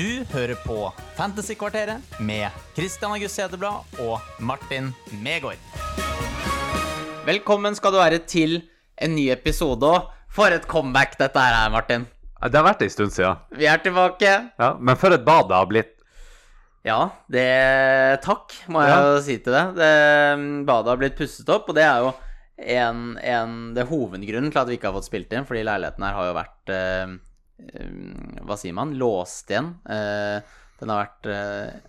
Du hører på Fantasykvarteret med Christian August Hedeblad og Martin Megård. Velkommen skal du være til en ny episode. Og for et comeback dette her er, Martin. Det har vært en stund siden. Vi er tilbake. Ja, men for et bad det har blitt. Ja, det Takk, må jeg Ja. jo si til det. det badet har blitt pusset opp, og det er jo en, en, det er hovedgrunnen til at vi ikke har fått spilt inn, fordi leiligheten her har jo vært eh, Hva sier man? Låst igjen. Eh, den har vært eh,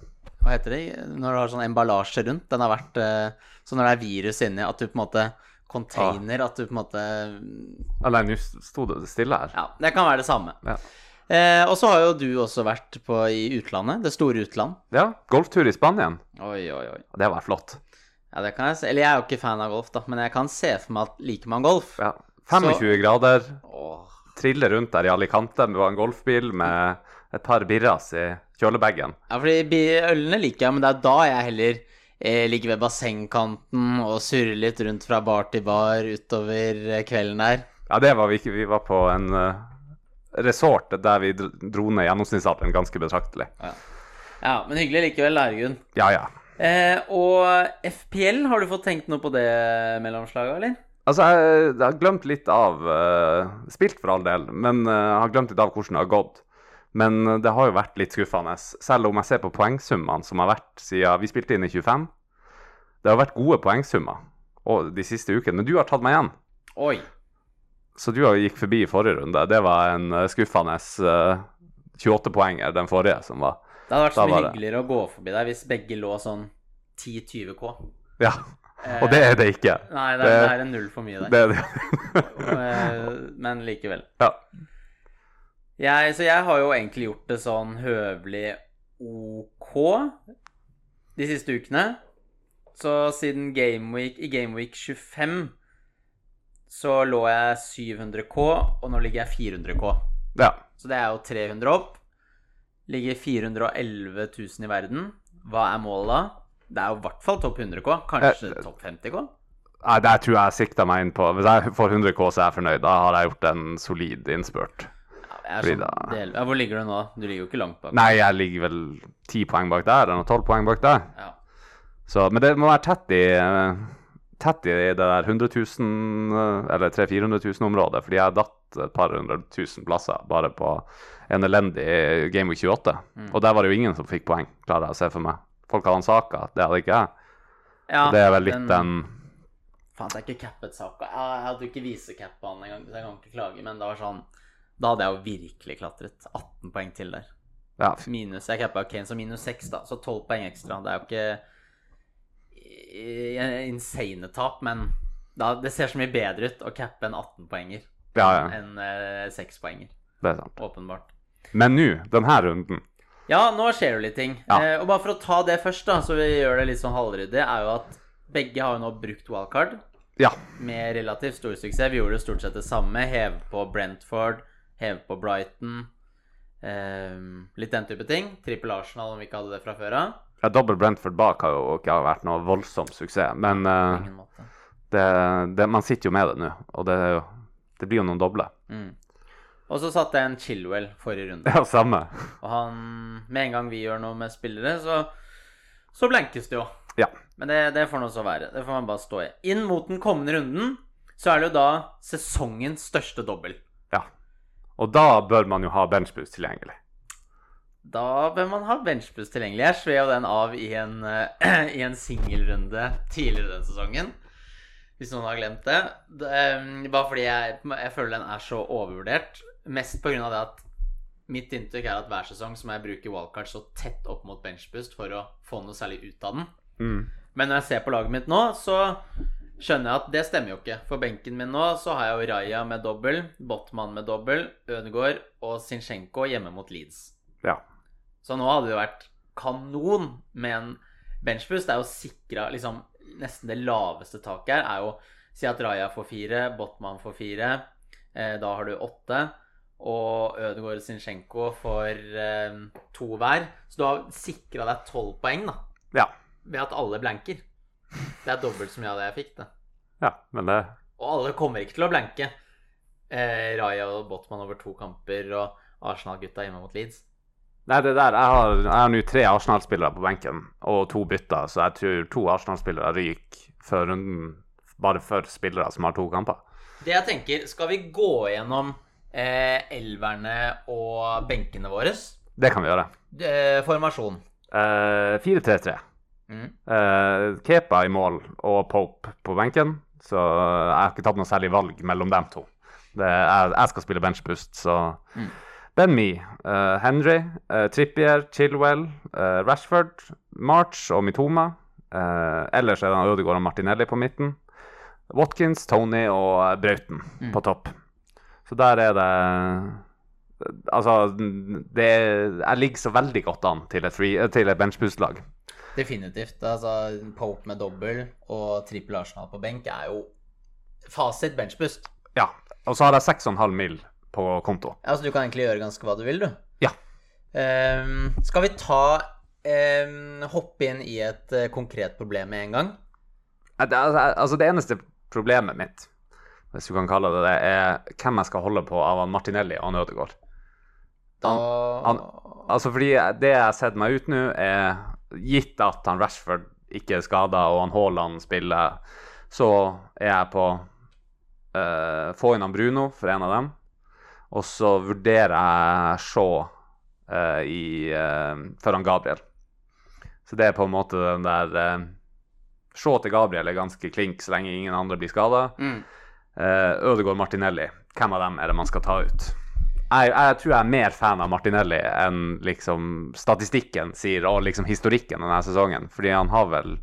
Hva heter det når du har sånn emballasje rundt? Den har vært eh, Så når det er virus inni, at du på en måte Container, at du på en måte Alene nå sto det stille her. Ja, det kan være det samme. Ja. Eh, og så har jo du også vært på, i utlandet. Det store utland. Ja, golftur i Spanien. Oi, oi, oi. Det har vært flott. Ja, det kan jeg se. Eller jeg er jo ikke fan av golf, da, men jeg kan se for meg at liker man golf Ja. 25 grader, Åh, trille rundt der i Alicante med en golfbil med et par birras i kjølebagen. Ja, fordi ølene liker jeg, men det er da jeg heller eh, ligger ved bassengkanten og surrer litt rundt fra bar til bar utover eh, kvelden der. Ja, det var vi ikke. Vi var på en uh, resort der vi dro ned gjennomsnittsalderen ganske betraktelig. Ja, men hyggelig likevel, herregud. Ja, ja. Eh, og FPL, har du fått tenkt noe på det mellomslaget, eller? Altså, jeg, jeg har glemt litt av uh, Spilt for all del, men uh, jeg har glemt litt av hvordan det har gått. Men eh, det har jo vært litt skuffende, selv om jeg ser på poengsummene som har vært siden vi spilte inn i 25. Det har vært gode poengsummer og de siste ukene, men du har tatt meg igjen. Oi. Så du har gikk forbi i forrige runde. Det var en skuffende eh, 28-poenger, den forrige, som var Det hadde vært så mye hyggeligere å gå forbi deg hvis begge lå sånn 10-20 K. Ja. Og det er det ikke. Nei, det er, det er en null for mye der. Det det. Eh, men likevel. ja. Jeg, så jeg har jo egentlig gjort det sånn høvelig OK de siste ukene. Så siden Gameweek i Gameweek 25 så lå jeg 700K, og nå ligger jeg 400K. ja. Så det er jo 300 opp. Ligger 411 000 i verden. Hva er målet da? Det er jo i hvert fall topp 100K. Kanskje jeg, topp 50K? Nei, det tror jeg jeg sikta meg inn på Hvis jeg får 100 K, så er jeg fornøyd. Da har jeg gjort en solid innspurt. Ja, sånn del... ja, hvor ligger du nå? Du ligger jo ikke langt bak. Nei, jeg ligger vel ti poeng bak der, eller 12 poeng bak der. Ja. Så, men det må være tett i, eh, tett i det der 100 000, eh, eller 300 000-400 000-området, fordi jeg har datt et par hundre tusen plasser bare på en elendig Game Week 28. Mm. Og der var det jo ingen som fikk poeng, klarer jeg å se for meg. Folk hadde en saka, det hadde ikke jeg. Ja, det er vel litt den Faen, det er ikke cappet saka. Jeg jeg hadde jo ikke visecappa den engang, så jeg kan ikke klage. Men det var sånn Da hadde jeg jo virkelig klatret. 18 poeng til der. Ja, Minus Jeg cappa Kane som minus 6, da, så 12 poeng ekstra. Det er jo ikke insane tap, men da, det ser så mye bedre ut å cappe en 18-poenger ja, ja, enn eh, 6-poenger. det er sant. Åpenbart. Men nå, denne runden Ja, nå skjer det litt ting. Ja. Eh, og bare for å ta det først, da, så vi gjør det litt sånn halvryddig, er jo at begge har jo nå brukt wildcard. Ja. med relativt stor suksess. Vi gjorde stort sett det samme. Heve på Brentford, heve på Brighton. Eh, litt den type ting. Trippel Arsenal, om vi ikke hadde det fra før av. ja Dobbel Brentford bak har jo ikke vært noe voldsom suksess, men eh, det, det, man sitter jo med det nå, og det, det blir jo noen doble. Mm. Og så satte jeg en Chilwell forrige runde. Ja, samme. Og han Med en gang vi gjør noe med spillere, så, så blankes det jo. Ja. Men det, det får nå så være. Det får man bare stå i. Inn mot den kommende runden så er det jo da sesongens største dobbel. ja. Og da bør man jo ha benchboost tilgjengelig. Da bør man ha benchboost tilgjengelig. Jeg svev jo den av i en, uh, i en singelrunde tidligere den sesongen. Hvis noen har glemt det. det um, bare fordi jeg, jeg føler den er så overvurdert. Mest pga. det at mitt inntrykk er at hver sesong så må jeg bruke wildcard så tett opp mot benchboost for å få noe særlig ut av den. Mm. Men når jeg ser på laget mitt nå, så skjønner jeg at det stemmer jo ikke. For benken min nå så har jeg jo Raja med dobbel, Botman med dobbel, Ødegaard og Zinchenko hjemme mot Leeds. Ja. Så nå hadde det jo vært kanon med en benchboost. Det er jo sikra liksom Nesten det laveste taket her er jo Si at Raja får fire, Botman får fire. Eh, da har du åtte. Og Ødegaard og Zinchenko for eh, to hver. Så du har sikra deg tolv poeng, da Ja. ved at alle blanker. Det er dobbelt så mye av det jeg fikk, det. ja. Men det Og alle kommer ikke til å blanke. Eh, Raja og Botman over to kamper og Arsenal-gutta hjemme mot Leeds. Nei, det der, Jeg har, jeg har nå tre Arsenal-spillere på benken og to bytter, så jeg tror to Arsenal-spillere ryker før runden bare for spillere som har to kamper. Det jeg tenker, skal vi gå gjennom eh, elverne og benkene våre? Det kan vi gjøre. Eh, formasjon. Eh, 4-3-3. Mm. Eh, Kepa i mål og Pope på benken, så jeg har ikke tatt noe særlig valg mellom dem to. Det er, jeg skal spille benchboost, så Mm. Ben Me, eh, Henry, eh, Trippier, Chilwell, Rashford, March og Mitoma. Ellers er det Ødegaard og Martinelli på midten. Watkins, Tony og Brauten Mm. på topp. Så der er det Altså, det Jeg ligger så veldig godt an til et, free- til et benchboost-lag. Definitivt. Altså, Pope med dobbel og trippel Arsenal på benk er jo fasit benchboost. Ja. Og så har jeg 6,5 mill. på konto. Ja, Så du kan egentlig gjøre ganske hva du vil, du. Ja. Um, skal vi ta um, Hoppe inn i et eh, konkret problem med en gang? Det, altså, det eneste problemet mitt, hvis du kan kalle det det, er hvem jeg skal holde på av han Martinelli og han Ødegaard. Da han- Altså, fordi det jeg har sett meg ut nå, er gitt at han Rashford ikke er skada og han Haaland spiller, så er jeg på uh, få inn han Bruno for en av dem. Og så vurderer jeg Shaw uh, i, uh, for han Gabriel. Så det er på en måte den der uh, Shaw til Gabriel er ganske klink så lenge ingen andre blir skada. mm. Uh, Ødegaard Martinelli, hvem av dem er det man skal ta ut? Jeg, jeg tror jeg er mer fan av Martinelli enn liksom statistikken sier, og liksom historikken denne sesongen. Fordi han har vel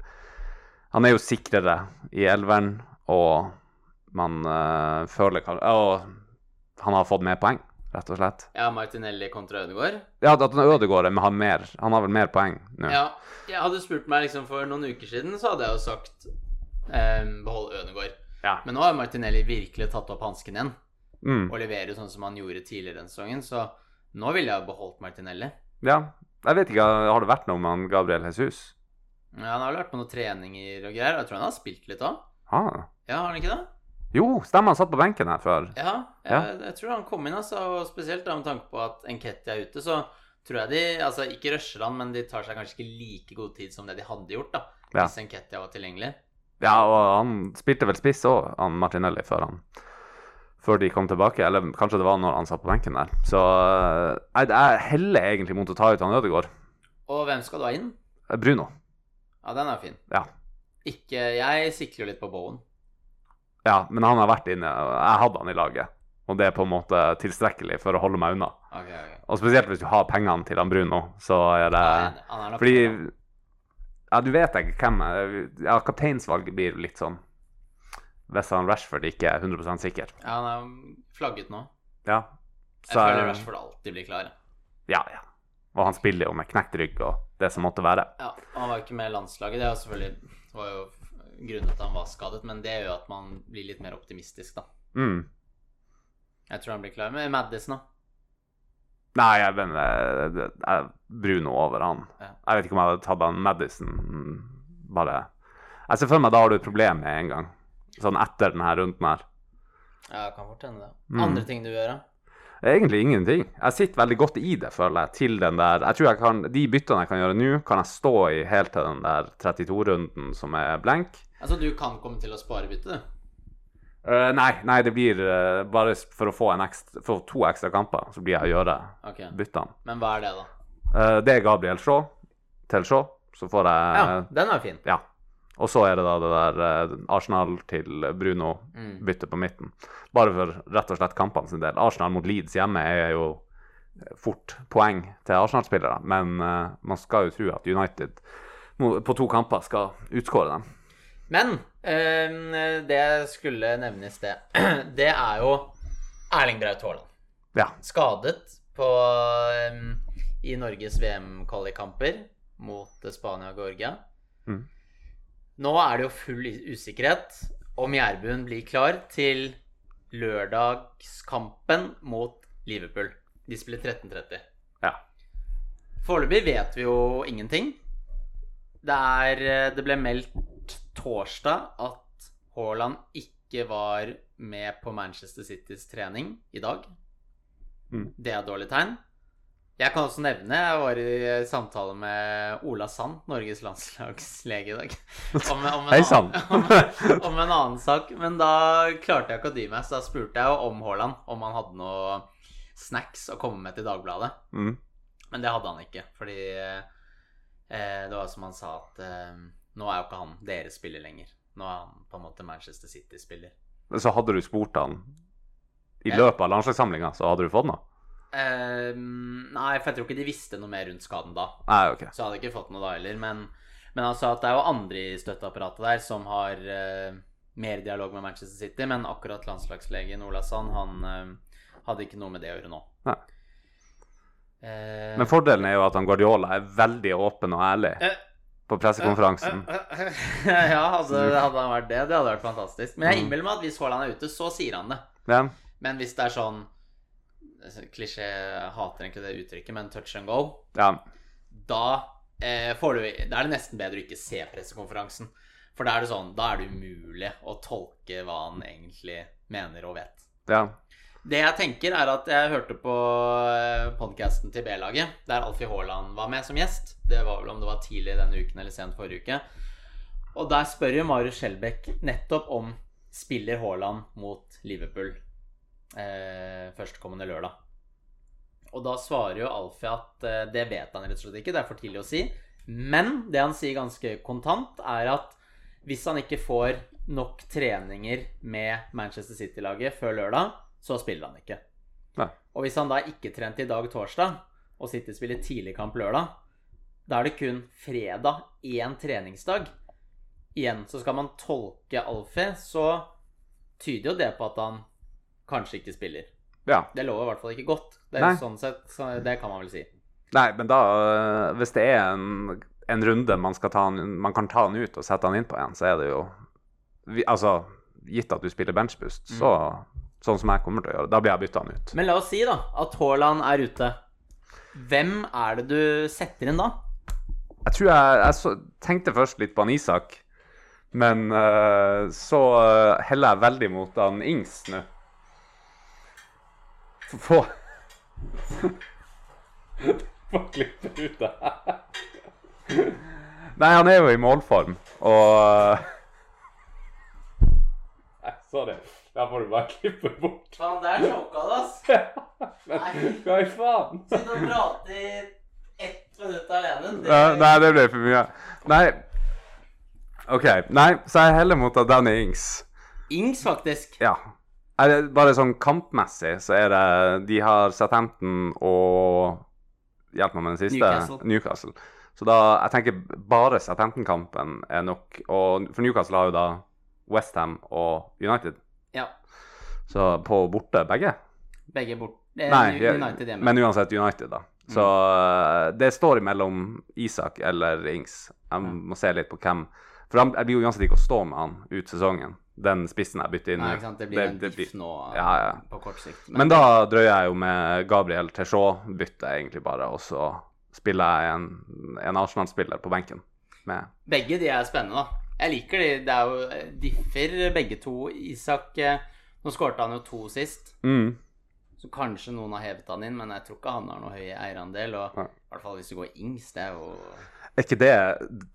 Han er jo sikrere i elveren, og man eh, føler Og han har fått mer poeng, rett og slett. Ja, Martinelli kontra Ødegaard. Ja, at Ødegaard har mer Han har vel mer poeng nå. Ja, jeg hadde spurt meg liksom for noen uker siden, så hadde jeg jo sagt ehm, behold Ødegaard. Ja. Men nå har Martinelli virkelig tatt opp hansken igjen Mm. og leverer sånn som han gjorde tidligere denne sesongen, så nå ville jeg ha beholdt Martinelli. ja. Jeg vet ikke, har det vært noe med han Gabriel Jesus? Ja, han har vel vært på noen treninger og greier, jeg tror han har spilt litt òg. Ah. Ja, har han ikke det? Jo, stemmer, han satt på benken her før. Ja, jeg, Ja. jeg tror han kom inn, altså, og spesielt da med tanke på at Enketti er ute, så tror jeg de Altså, ikke rusher han, men de tar seg kanskje ikke like god tid som det de hadde gjort, da. Ja. Enketti var tilgjengelig. Ja, og han spilte vel spiss òg, han Martinelli, før han Før de kom tilbake. Eller kanskje det var når han satt på benken der. Så øh, jeg, jeg heller egentlig mot å ta ut han Ødegaard. Og hvem skal du ha inn? Eh, Bruno. Ja, den er fin. Ja. Ikke Jeg sikler litt på Bowen. ja, men han har vært inne. Jeg hadde han i laget. Og det er på en måte tilstrekkelig for å holde meg unna. Ok, ok. Og spesielt hvis du har pengene til han Bruno, så er det Ja, han er Fordi Ja, du vet ikke hvem Ja, kapteinsvalget blir litt sånn Hvis han Rashford ikke er 100 sikker. Ja, han er flagget nå. Ja. Jeg føler Rashford alltid blir klar. Ja, ja. Og han spiller jo med knekt rygg og det som måtte være. Ja, og Han var jo ikke med landslaget. Det var selvfølgelig det var jo grunnen til at han var skadet, men det gjør jo at man blir litt mer optimistisk, da. Mm. Jeg tror han blir klar. med Madison, da? Nei, jeg, eh, jeg Bruno over han. Ja. Jeg vet ikke om jeg hadde tatt han Madison. Bare Jeg ser for meg da har du et problem med en gang. Sånn etter denne runden her. Ja, kan fort hende det. Mm. Andre ting du gjør, da? Egentlig ingenting. Jeg sitter veldig godt i det, føler jeg, til den der Jeg tror jeg kan De byttene jeg kan gjøre nå, kan jeg stå i helt til den der 32-runden som er blank. Altså, du kan komme til å spare byttet, du. Eh, nei, nei, det blir uh, bare for å få, en ekstra, for to ekstra kamper, så blir jeg å gjøre okay. byttene. Men hva er det, da? Uh, det er Gabriel Shaw til Shaw. Så får jeg Ja, den er fin. Ja. Og så er det da det der Arsenal til Bruno Mm. bytte på midten. Bare for rett og slett kampene sin del. Arsenal mot Leeds hjemme er jo fort poeng til Arsenal-spillere, men man skal jo tro at United på to kamper skal utskåre dem. Men eh, det skulle nevnes, det. Det er jo Erling Braut Haaland. Ja. Skadet på, eh, i Norges VM-kvalikkamper mot Spania og Georgia. Mm. Nå er det jo full usikkerhet om Gjerbuen blir klar til lørdagskampen mot Liverpool. De spiller 13.30. Ja. Foreløpig vet vi jo ingenting. Det, er, eh, det ble meldt torsdag at Haaland ikke var med på Manchester Citys trening i dag. Mm. Det er et dårlig tegn. Jeg kan også nevne jeg var i samtale med Ola Sand, Norges landslagslege, i dag. Om, om, en annen, om, om en annen sak. Men da klarte jeg ikke å dy meg, så da spurte jeg om Haaland. Om han hadde noe snacks å komme med til Dagbladet. Mm. Men det hadde han ikke, fordi eh, det var som han sa at eh, nå er jo ikke han deres spiller lenger. Nå er han på en måte Manchester City-spiller. Så hadde du spurt han i løpet av landslagssamlinga, så hadde du fått noe? Uh, nei, for jeg tror ikke de visste noe mer rundt skaden da. Nei, ok. Så jeg hadde ikke fått noe da heller. Men, men han sa at det er jo andre i støtteapparatet der som har uh, mer dialog med Manchester City, men akkurat landslagslegen Ola Sand, han uh, hadde ikke noe med det å gjøre nå. Nei. Eh, Men fordelen er jo at han Guardiola er veldig åpen og ærlig Eh, på pressekonferansen. ja, altså, hadde han vært det, det hadde vært fantastisk. Men jeg Mm. innbiller meg at hvis Haaland er ute, så sier han det. Ja. Men hvis det er sånn Klisjé, hater egentlig det uttrykket, men touch and go, ja. da eh, får du Da er det nesten bedre å ikke se pressekonferansen. For da er det sånn Da er det umulig å tolke hva han egentlig mener og vet. ja. Det jeg tenker, er at jeg hørte på podkasten til B-laget, der Alfie Haaland var med som gjest. Det var vel om det var tidlig denne uken eller sent forrige uke. Og der spør jo Marius Skjelbæk nettopp om spiller Haaland mot Liverpool eh, førstkommende lørdag. Og da svarer jo Alfie at eh, det vet han rett og slett ikke, det er for tidlig å si. Men det han sier ganske kontant, er at hvis han ikke får nok treninger med Manchester City-laget før lørdag, så spiller han ikke. Nei. Og hvis han da ikke trente i dag torsdag, og City spiller tidligkamp lørdag, da er det kun fredag én treningsdag. Igjen, så skal man tolke Alfie, så tyder jo det på at han kanskje ikke spiller. ja. Det lover i hvert fall ikke godt. Det, er sånn sett, så det kan man vel si. Nei, men da øh, Hvis det er en, en runde man, han, man kan ta han ut og sette han inn på igjen, så er det jo Altså, gitt at du spiller benchboost, så sånn som jeg kommer til å gjøre, da blir jeg bytta han ut. Men la oss si da at Haaland er ute. Hvem er det du setter inn da? Jeg tror jeg, jeg så, tenkte først litt på han Isak, men uh, så øh, heller jeg veldig mot han Ings nå. Få Få klippe ut det her. Nei, han er jo i målform, og Nei, sorry. Da får du bare klippe bort. Faen, det er sjokka, ass. Men hva i faen? Sitte og prate i ett minutt alene. Ja, nei, det ble for mye. Nei. OK. Nei, så jeg heller mot at Danny Ings. Ings, faktisk. Ja. Er bare sånn kampmessig, så er det De har Southampton og Hjelp meg med den siste. Newcastle. Newcastle. Så da Jeg tenker bare Southampton-kampen er nok. Og for Newcastle har jo da Westham og United. Ja. Så på borte begge? Begge bort. Eh, Nei, United hjemme. men uansett United, da. Så mm. det står imellom Isak eller Ings. Jeg må se litt på hvem For han, jeg blir jo uansett ikke å stå med han ut sesongen. Den spissen jeg bytter inn Nei, nå. ikke sant? Det blir en det diff nå ja, ja. på kort sikt. Men da drøyer jeg jo med Gabriel Techot-byttet, egentlig bare. Og så spiller jeg en, en Arsenal-spiller på benken. Med. Begge de er spennende, da. Jeg liker de. Det er jo eh, differ, begge to. Isak eh, Nå skårte han jo to sist, Mm. så kanskje noen har hevet han inn, men jeg tror ikke han har noe høy eierandel. Og i hvert fall hvis du går Ings, det er jo Er ikke det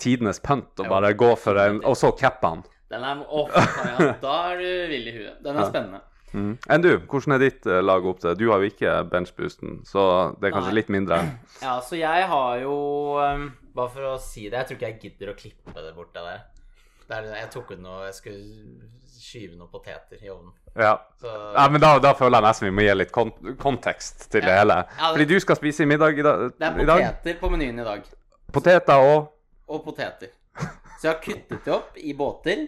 tidenes pønt å bare gå for en Og så cappe han? Den er oh, ja. Da er du vill i huet. Den er Ja. spennende. Mm. Enn du, hvordan er ditt eh, lag opp til? Du har jo ikke benchboosten, så det er kanskje Nei. litt mindre. Ja, så jeg har jo Bare for å si det, jeg tror ikke jeg gidder å klippe det bort, det der. Det er, jeg tok ut noe Jeg skulle skyve noen poteter i ovnen. Ja. Så Ja, men da, da føler jeg nesten vi må gi litt kont kontekst til det hele. Ja, det- Fordi du skal spise i middag i, dag. det er poteter på menyen i dag. Poteter og Og poteter. Så jeg har kuttet det opp i båter.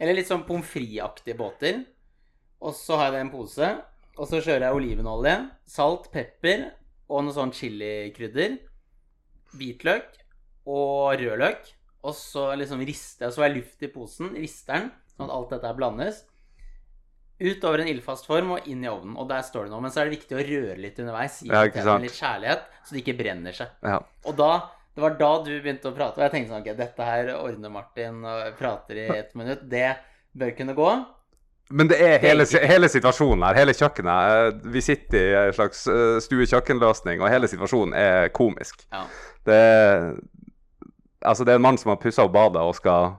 Eller litt sånn pommes frites-aktige båter. Og så har jeg det i en pose. Og så kjører jeg olivenolje, salt, pepper og noe sånn chilikrydder. Hvitløk og rødløk. Og så liksom rister jeg, så har jeg luft i posen, rister den, sånn at alt dette blandes. Utover en ildfast form og inn i ovnen. Og der står det noe. Men så er det viktig å røre litt underveis. Gi Ja, ikke sant. litt kjærlighet, så det ikke brenner seg. Ja. Og da, det var da du begynte å prate, og jeg tenkte sånn Ok, dette her ordner Martin og prater i ett minutt. Det bør kunne gå. Men det er hele, hele situasjonen her, hele kjøkkenet. eh, Vi sitter i en slags eh, stue-kjøkkenløsning, og hele situasjonen er komisk. Ja. Det er, altså, det er en mann som har pussa opp badet og skal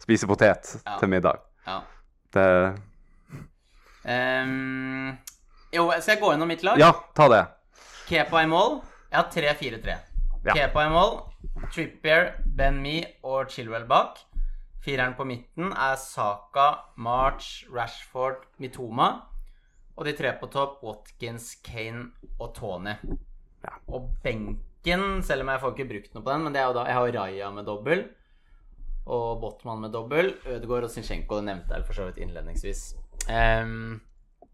spise potet Ja. til middag. ja. Det, um, jo, skal jeg gå gjennom mitt lag? ja, ta det. Kepa i mål. Jeg har 3-4-3. Ja. Kepa i mål. Trippier, Ben Me og Chilwell bak. Fireren på midten er Saka, March, Rashford, Mitoma. Og de tre på topp, Watkins, Kane og Tony. Ja. Og benken, selv om jeg får ikke brukt noe på den, men det er jo da Jeg har Raja med dobbel. Og Botman med dobbel. Ødegaard og Zinchenko, nevnte jeg for så vidt innledningsvis. Um,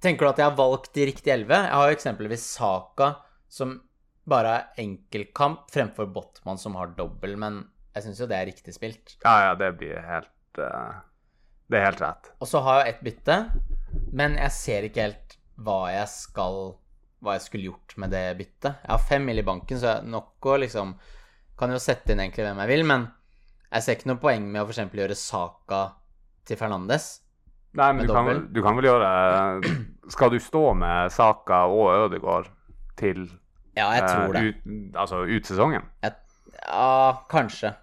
tenker du at jeg har valgt de riktige elleve? Jeg har jo eksempelvis Saka, som bare er enkeltkamp, fremfor Botman, som har dobbel. Men jeg syns jo det er riktig spilt. Ja, ja, det blir helt uh, Det er helt rett. Og så har jeg ett bytte, men jeg ser ikke helt hva jeg skal Hva jeg skulle gjort med det byttet. Jeg har fem mil i banken, så jeg nok å liksom Kan jo sette inn egentlig hvem jeg vil, men jeg ser ikke noe poeng med å f.eks. gjøre Saka til Fernandes. Nei, men du kan, vel, du kan vel gjøre Skal du stå med Saka og Ødegaard til Ja, jeg tror eh, det. Ut, altså ut sesongen? Jeg, ja, kanskje.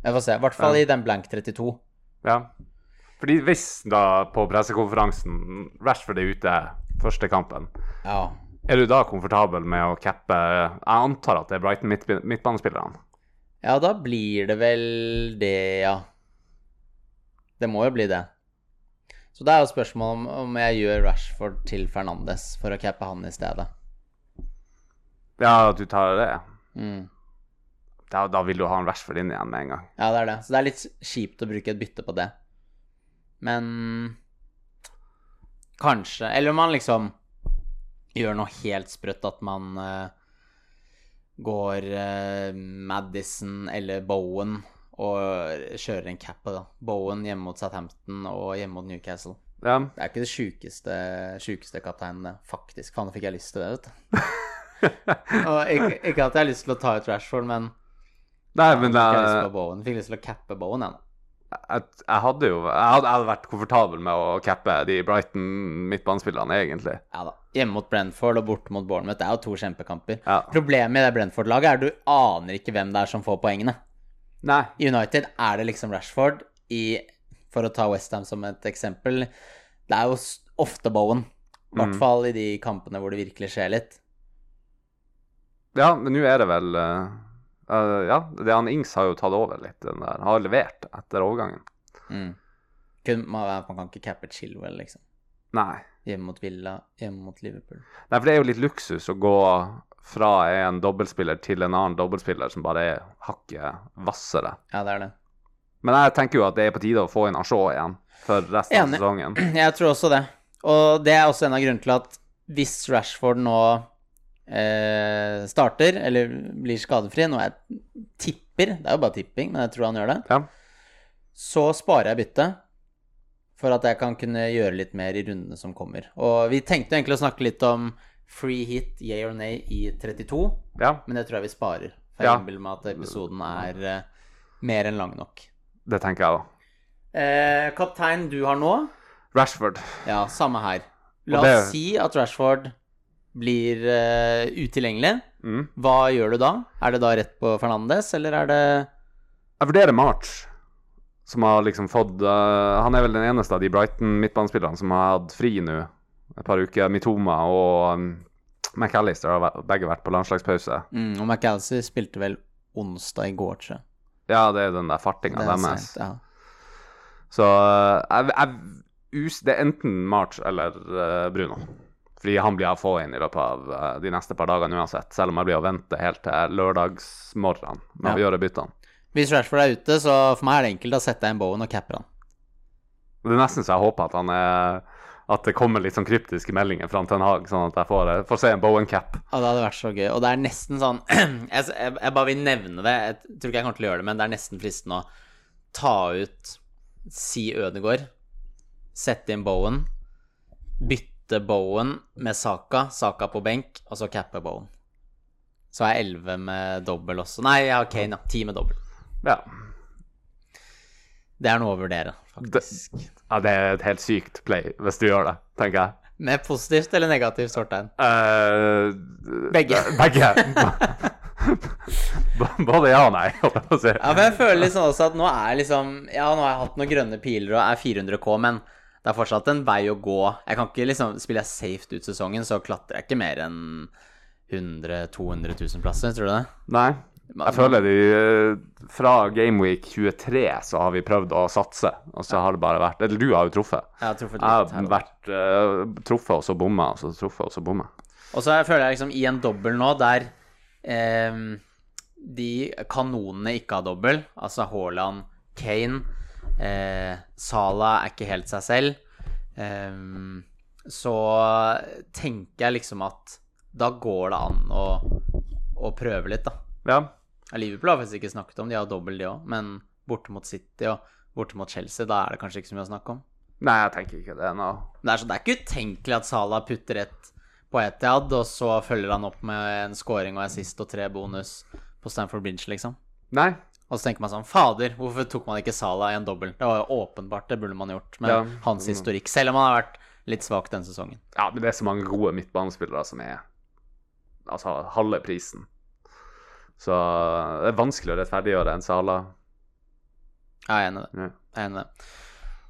Jeg får se. I hvert fall Ja. i den blank 32. Ja. Fordi hvis da på pressekonferansen Rashford er ute første kampen, Ja. er du da komfortabel med å cappe Jeg antar at det er Brighton midt, midtbanespillerne. ja, da blir det vel det, ja. Det må jo bli det. Så det er jo spørsmålet om, om jeg gjør Rashford til Fernandes for å cappe han i stedet. Ja, at du tar det. Mm. Da, da vil du ha en Rashford inn igjen med en gang. Ja, det er det. Så det er litt kjipt å bruke et bytte på det. Men kanskje Eller om man liksom gjør noe helt sprøtt, at man uh, går uh, Madison eller Bowen og kjører en cap da. Bowen hjemme mot Southampton og hjemme mot Newcastle. Ja. Det er ikke det sjukeste, sjukeste kapteinen, det. Faktisk. Faen, nå fikk jeg lyst til det, vet du. og ikke, ikke at jeg har lyst til å ta ut Rashford, men Nei, men fikk jeg lyst på Bowen. Fikk lyst til å cappe Bowen, jeg. Jeg, jeg hadde jo jeg hadde, jeg hadde vært komfortabel med å cappe de Brighton midtbanespillerne, egentlig. Ja da. Hjemme mot Brentford og borte mot Bournemouth. Det er jo to kjempekamper. Ja. Problemet i det Brentford-laget er at du aner ikke hvem det er som får poengene. Nei. I United er det liksom Rashford. I, for å ta Westham som et eksempel, det er jo ofte Bowen. I hvert Mm. fall i de kampene hvor det virkelig skjer litt. Ja, men nå er det vel eh, eh, Ja, det han Ings har jo tatt over litt, den der. Har levert etter overgangen. Mm. Kun, man, man kan ikke cappe Chilwell, liksom. Nei. Hjemme mot Villa, hjemme mot Liverpool. Nei, for det er jo litt luksus å gå fra en dobbeltspiller til en annen dobbeltspiller som bare er hakket hvassere. Ja, det er det. Men jeg tenker jo at det er på tide å få inn Ashaw igjen for resten av sesongen. Jeg tror også det. Og det er også en av grunnene til at hvis Rashford nå eh, starter, eller blir skadefri, noe jeg tipper Det er jo bare tipping, men jeg tror han gjør det. Ja. Så sparer jeg byttet for at jeg kan kunne gjøre litt mer i rundene som kommer. Og vi tenkte egentlig å snakke litt om free hit, yeah or nay, i 32, ja, men det tror jeg vi sparer. For Ja. jeg innbiller meg at episoden er eh, mer enn lang nok. det tenker jeg da. Eh, kaptein du har nå Rashford. Ja, samme her. La oss det- si at Rashford blir uh, utilgjengelig. Mm. Hva gjør du da? Er det da rett på Fernandes, eller er det Jeg vurderer March, som har liksom fått uh, Han er vel den eneste av de Brighton midtbanespillerne som har hatt fri nå et par uker. Mitoma og um, McAllister har begge vært på landslagspause. mm, Og McAllister spilte vel onsdag i går, tror jeg. Ja, det er den der fartinga er deres. ja. Så uh, jeg, jeg, us, det er enten March eller Bruno. Fordi han blir å få inn i løpet av eh, de neste par dagene uansett. Selv om jeg blir å vente helt til lørdagsmorgen med å Ja. gjøre byttene. Hvis Rashford er ute, så for meg er det enkelt. å sette inn Bowen og capper han. Det er nesten så jeg håper at han er at det kommer litt sånn kryptiske meldinger fra Ten Hag, sånn at jeg får, eh, får se en Bowen cap. Ja, det hadde vært så gøy. Og det er nesten sånn jeg, jeg, jeg bare vil nevne det. Jeg tror ikke jeg kommer til å gjøre det, men det er nesten fristende å ta ut Si Ødegård, sette inn Bowen, bytte Bowen med Saka, Saka på benk, og så cappe Bowen. Så er jeg 11 med dobbel også. Nei, jeg har Kane, ja. 10 med dobbel. Ja. Det er noe å vurdere, faktisk. Ja, det er et helt sykt play hvis du gjør det, tenker jeg. Med positivt eller negativt fortegn? Uh, Begge. Begge. Både ja og nei, holdt jeg på å si. Ja, men jeg føler liksom også at nå er liksom Ja, nå har jeg hatt noen grønne piler og er 400K, men det er fortsatt en vei å gå. Jeg kan ikke liksom Spiller jeg safe ut sesongen, så klatrer jeg ikke mer enn 100 200 000 plasser, tror du det? Nei. Jeg føler det eh, Fra Gameweek 23 så har vi prøvd å satse, og så har det bare vært Eller du har jo truffet. Jeg har truffet Jeg litt her har vært uh, truffet og så bomma, og så truffet og så bomma. Og så føler jeg liksom i en dobbel nå der eh, de kanonene ikke har dobbel, altså Haaland, Kane, eh, Salah er ikke helt seg selv, Eh, så tenker jeg liksom at da går det an å, å prøve litt, da. Ja. Ja, Liverpool har faktisk ikke snakket om, de har dobbel de òg, men borte mot City og borte mot Chelsea, da er det kanskje ikke så mye å snakke om. Nei, jeg tenker ikke det nå. Det er, så, det er ikke utenkelig at Salah putter ett på Etiad, og så følger han opp med en scoring og assist og tre bonus på Stanford Bridge, liksom. Nei. Og så tenker man sånn Fader, hvorfor tok man ikke Sala i en dobbel? Det var jo åpenbart, det burde man gjort med Ja. hans historikk, selv om han har vært litt svak denne sesongen. Ja, men det er så mange gode midtbanespillere som er altså halve prisen. Så det er vanskelig å rettferdiggjøre en Sala. Jeg er enig i det. Ja. Jeg er enig i det.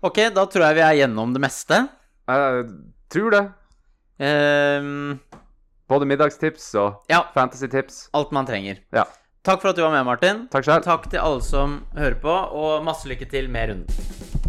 Ok, da tror jeg vi er gjennom det meste. Jeg tror det. Um, Både middagstips og ja, fantasytips. alt man trenger. Ja. Takk for at du var med, Martin. Takk selv. Takk til alle som hører på, og masse lykke til med runden.